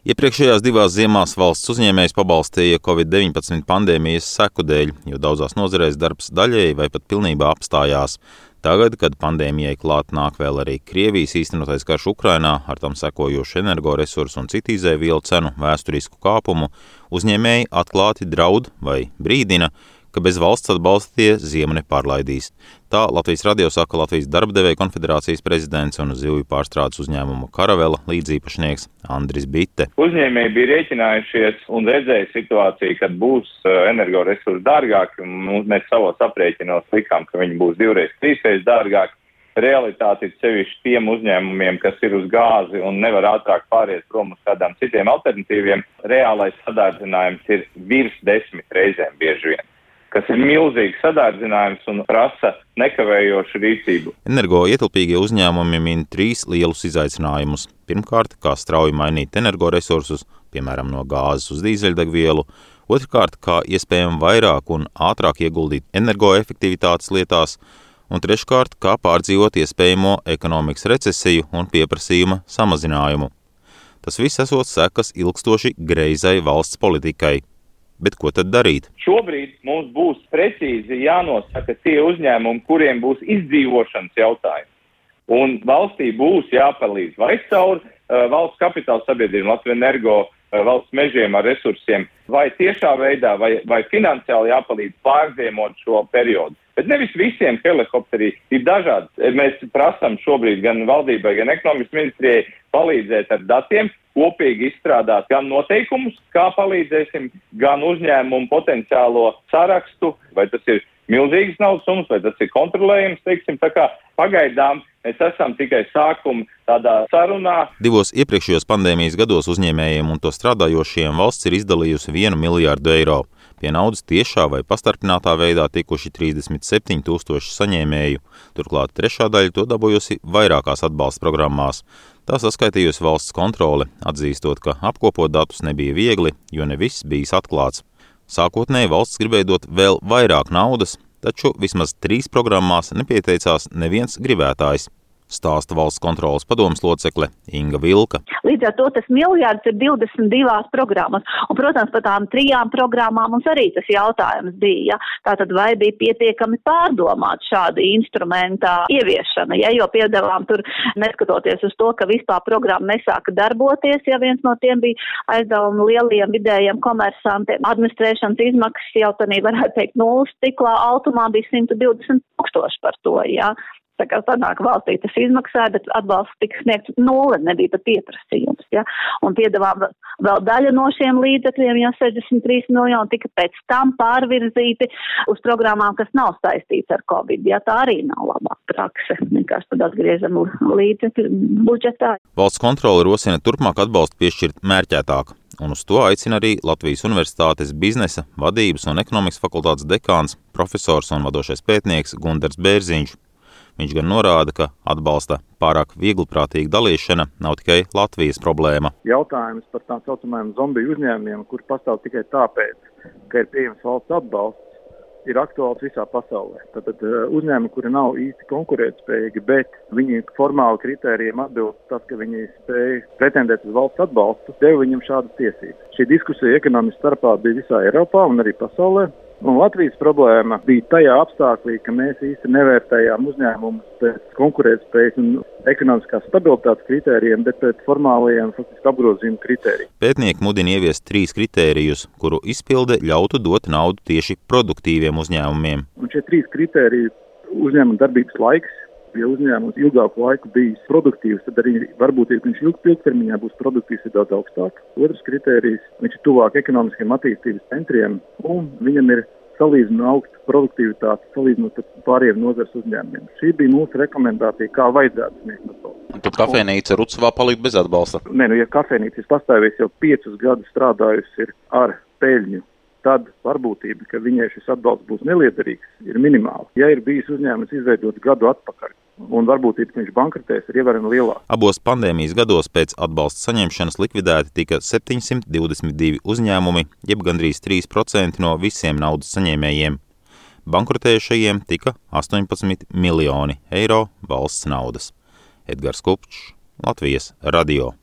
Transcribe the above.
Iepriekšējās divās ziemās valsts uzņēmējs pabalstīja Covid-19 pandēmijas seku dēļ, jo daudzās nozarēs darbs daļēji vai pat pilnībā apstājās. Tagad, kad pandēmijai klāt nāk vēl arī Krievijas īstenotais karš Ukrainā, ar tam sekojošu energoresursu un citu izēvielu cenu vēsturisku kāpumu, uzņēmēji atklāti draud vai brīdina, ka bez valsts atbalsta tie ziemu nepārlaidīs. Tā Latvijas radio saka Latvijas darba konfederācijas prezidents un zivju pārstrādes uzņēmumu Karavela līdzīpašnieks Andris Bitte. Uzņēmēji bija rēķinājušies un redzēja situāciju, kad būs uh, energoresursi dārgāki, un mēs savos aprēķinos likām, ka viņi būs divreiz, trīsreiz dārgāki. Realitāte ir sevišķi tiem uzņēmumiem, kas ir uz gāzi un nevar ātrāk pāriet prom uz kādām citiem alternatīviem. Reālais sadārdzinājums ir virs desmit reizēm bieži vien kas ir milzīgs sadārdzinājums un prasa nekavējošu rīcību. Energoietilpīgie uzņēmumi min trīs lielus izaicinājumus. Pirmkārt, kā strauji mainīt energoresursus, piemēram, no gāzes uz dīzeļdegvielu, otrkārt, kā iespējami vairāk un ātrāk ieguldīt energoefektivitātes lietās, un treškārt, kā pārdzīvot iespējamo ekonomikas recesiju un pieprasījuma samazinājumu. Tas viss esot sekas ilgstoši greizai valsts politikai. Bet ko tad darīt? Šobrīd mums būs precīzi jānosaka tie uzņēmumi, kuriem būs izdzīvošanas jautājumi. Un valstī būs jāpalīdz vai caur uh, valsts kapitāla sabiedrību, Latvijas energo, uh, valsts mežiem ar resursiem, vai tiešā veidā, vai, vai finansiāli jāpalīdz pārziemot šo periodu. Bet nevis visiem helikopterī ir dažādi. Mēs prasām šobrīd gan valdībai, gan ekonomikas ministrijai palīdzēt ar datiem, kopīgi izstrādāt gan noteikumus, kā palīdzēsim, gan uzņēmumu potenciālo sarakstu, vai tas ir milzīgas naudas summas, vai tas ir kontrolējams, teiksim, tā kā pagaidām mēs esam tikai sākuma tādā sarunā. Divos iepriekšējos pandēmijas gados uzņēmējiem un to strādājošiem valsts ir izdalījusi vienu miljārdu eiro. Pie naudas tiešā vai pastarpinātā veidā tikuši 37 tūkstoši saņēmēju, turklāt trešā daļa to dabūjusi vairākās atbalsta programmās. Tā saskaitījusi valsts kontrole, atzīstot, ka apkopot datus nebija viegli, jo ne viss bijis atklāts. Sākotnēji valsts gribēja dot vēl vairāk naudas, taču vismaz trīs programmās nepieteicās neviens gribētājs stāsta valsts kontrolas padomas locekle Inga Vilka. Līdz ar to tas miljards ir 22 programmas. Un, protams, par tām trijām programmām mums arī tas jautājums bija. Ja? Tātad vai bija pietiekami pārdomāt šāda instrumenta ieviešana, ja? jo piedevām tur neskatoties uz to, ka vispār programma nesāka darboties, ja viens no tiem bija aizdevumi lieliem vidējiem komersantiem. Administrēšanas izmaksas jau tādā varētu teikt nulles stiklā automā bija 120 tūkstoši par to. Ja? Tā kā sanāk valstī tas izmaksāja, bet atbalsts tika sniegts nulle, nebija pat pieprasījums. Ja? Un piedāvām vēl daļa no šiem līdzekļiem, ja 63 miljoni tika pēc tam pārvirzīti uz programmām, kas nav saistīts ar Covid. Ja? Tā arī nav labā prakse. Vienkārši tad atgriezam līdzekļu budžetā. Valsts kontrole rosina turpmāk atbalstu piešķirt mērķētāk un uz to aicina arī Latvijas Universitātes biznesa, vadības un ekonomikas fakultātes dekāns, profesors un vadošais pētnieks Gundars Bērziņš. Viņš gan norāda, ka atbalsta pārāk viegliprātīga dalīšana nav tikai Latvijas problēma. Jautājums par tā saucamajiem zombiju uzņēmumiem, kur pastāv tikai tāpēc, ka ir pieejams valsts atbalsts, ir aktuāls visā pasaulē. Tad uh, uzņēmumi, kuri nav īsti konkurētspējīgi, bet viņi formāli kritērijiem atbilst tas, ka viņi spēj pretendēt uz valsts atbalstu, deva viņam šādas tiesības. Šī diskusija ekonomiski starpā bija visā Eiropā un arī pasaulē. Un Latvijas problēma bija tajā apstākļā, ka mēs īsti nevērtējām uzņēmumus pēc konkurētspējas un ekonomiskās stabilitātes kritērijiem, bet pēc formālajiem apgrozījuma kritērijiem. Pētnieki mudina ieviest trīs kritērijus, kuru izpilde ļautu dot naudu tieši produktīviem uzņēmumiem. Un šie trīs kritēriji - uzņēmuma darbības laiks, ja uzņēmums ilgāku laiku bijis produktīvs, tad arī varbūtība, viņš ilg, ilgtermiņā būs produktīvs, ir daudz augstāka. Otrs kritērijs - viņš ir tuvāk ekonomiskiem attīstības centriem un viņam ir salīdzinu augstu produktivitāti, salīdzinot ar pārējiem nozares uzņēmumiem. Šī bija mūsu rekomendācija, kā vajadzētu sniegt atbalstu. Tad kafejnīca Rucavā palika bez atbalsta? Nē, nu, ja kafejnīca ir pastāvējusi jau piecus gadus strādājusi ar peļņu tad varbūtība, ka viņai šis atbalsts būs neliederīgs, ir minimāla. Ja ir bijis uzņēmums izveidots gadu atpakaļ, un varbūtība, ka viņš bankrotēs, ir ievērojami lielāka. Abos pandēmijas gados pēc atbalsta saņemšanas likvidēti tika 722 uzņēmumi, jeb gandrīz 3% no visiem naudas saņēmējiem. Bankrotējušajiem tika 18 miljoni eiro valsts naudas. Edgars Kupčs, Latvijas radio.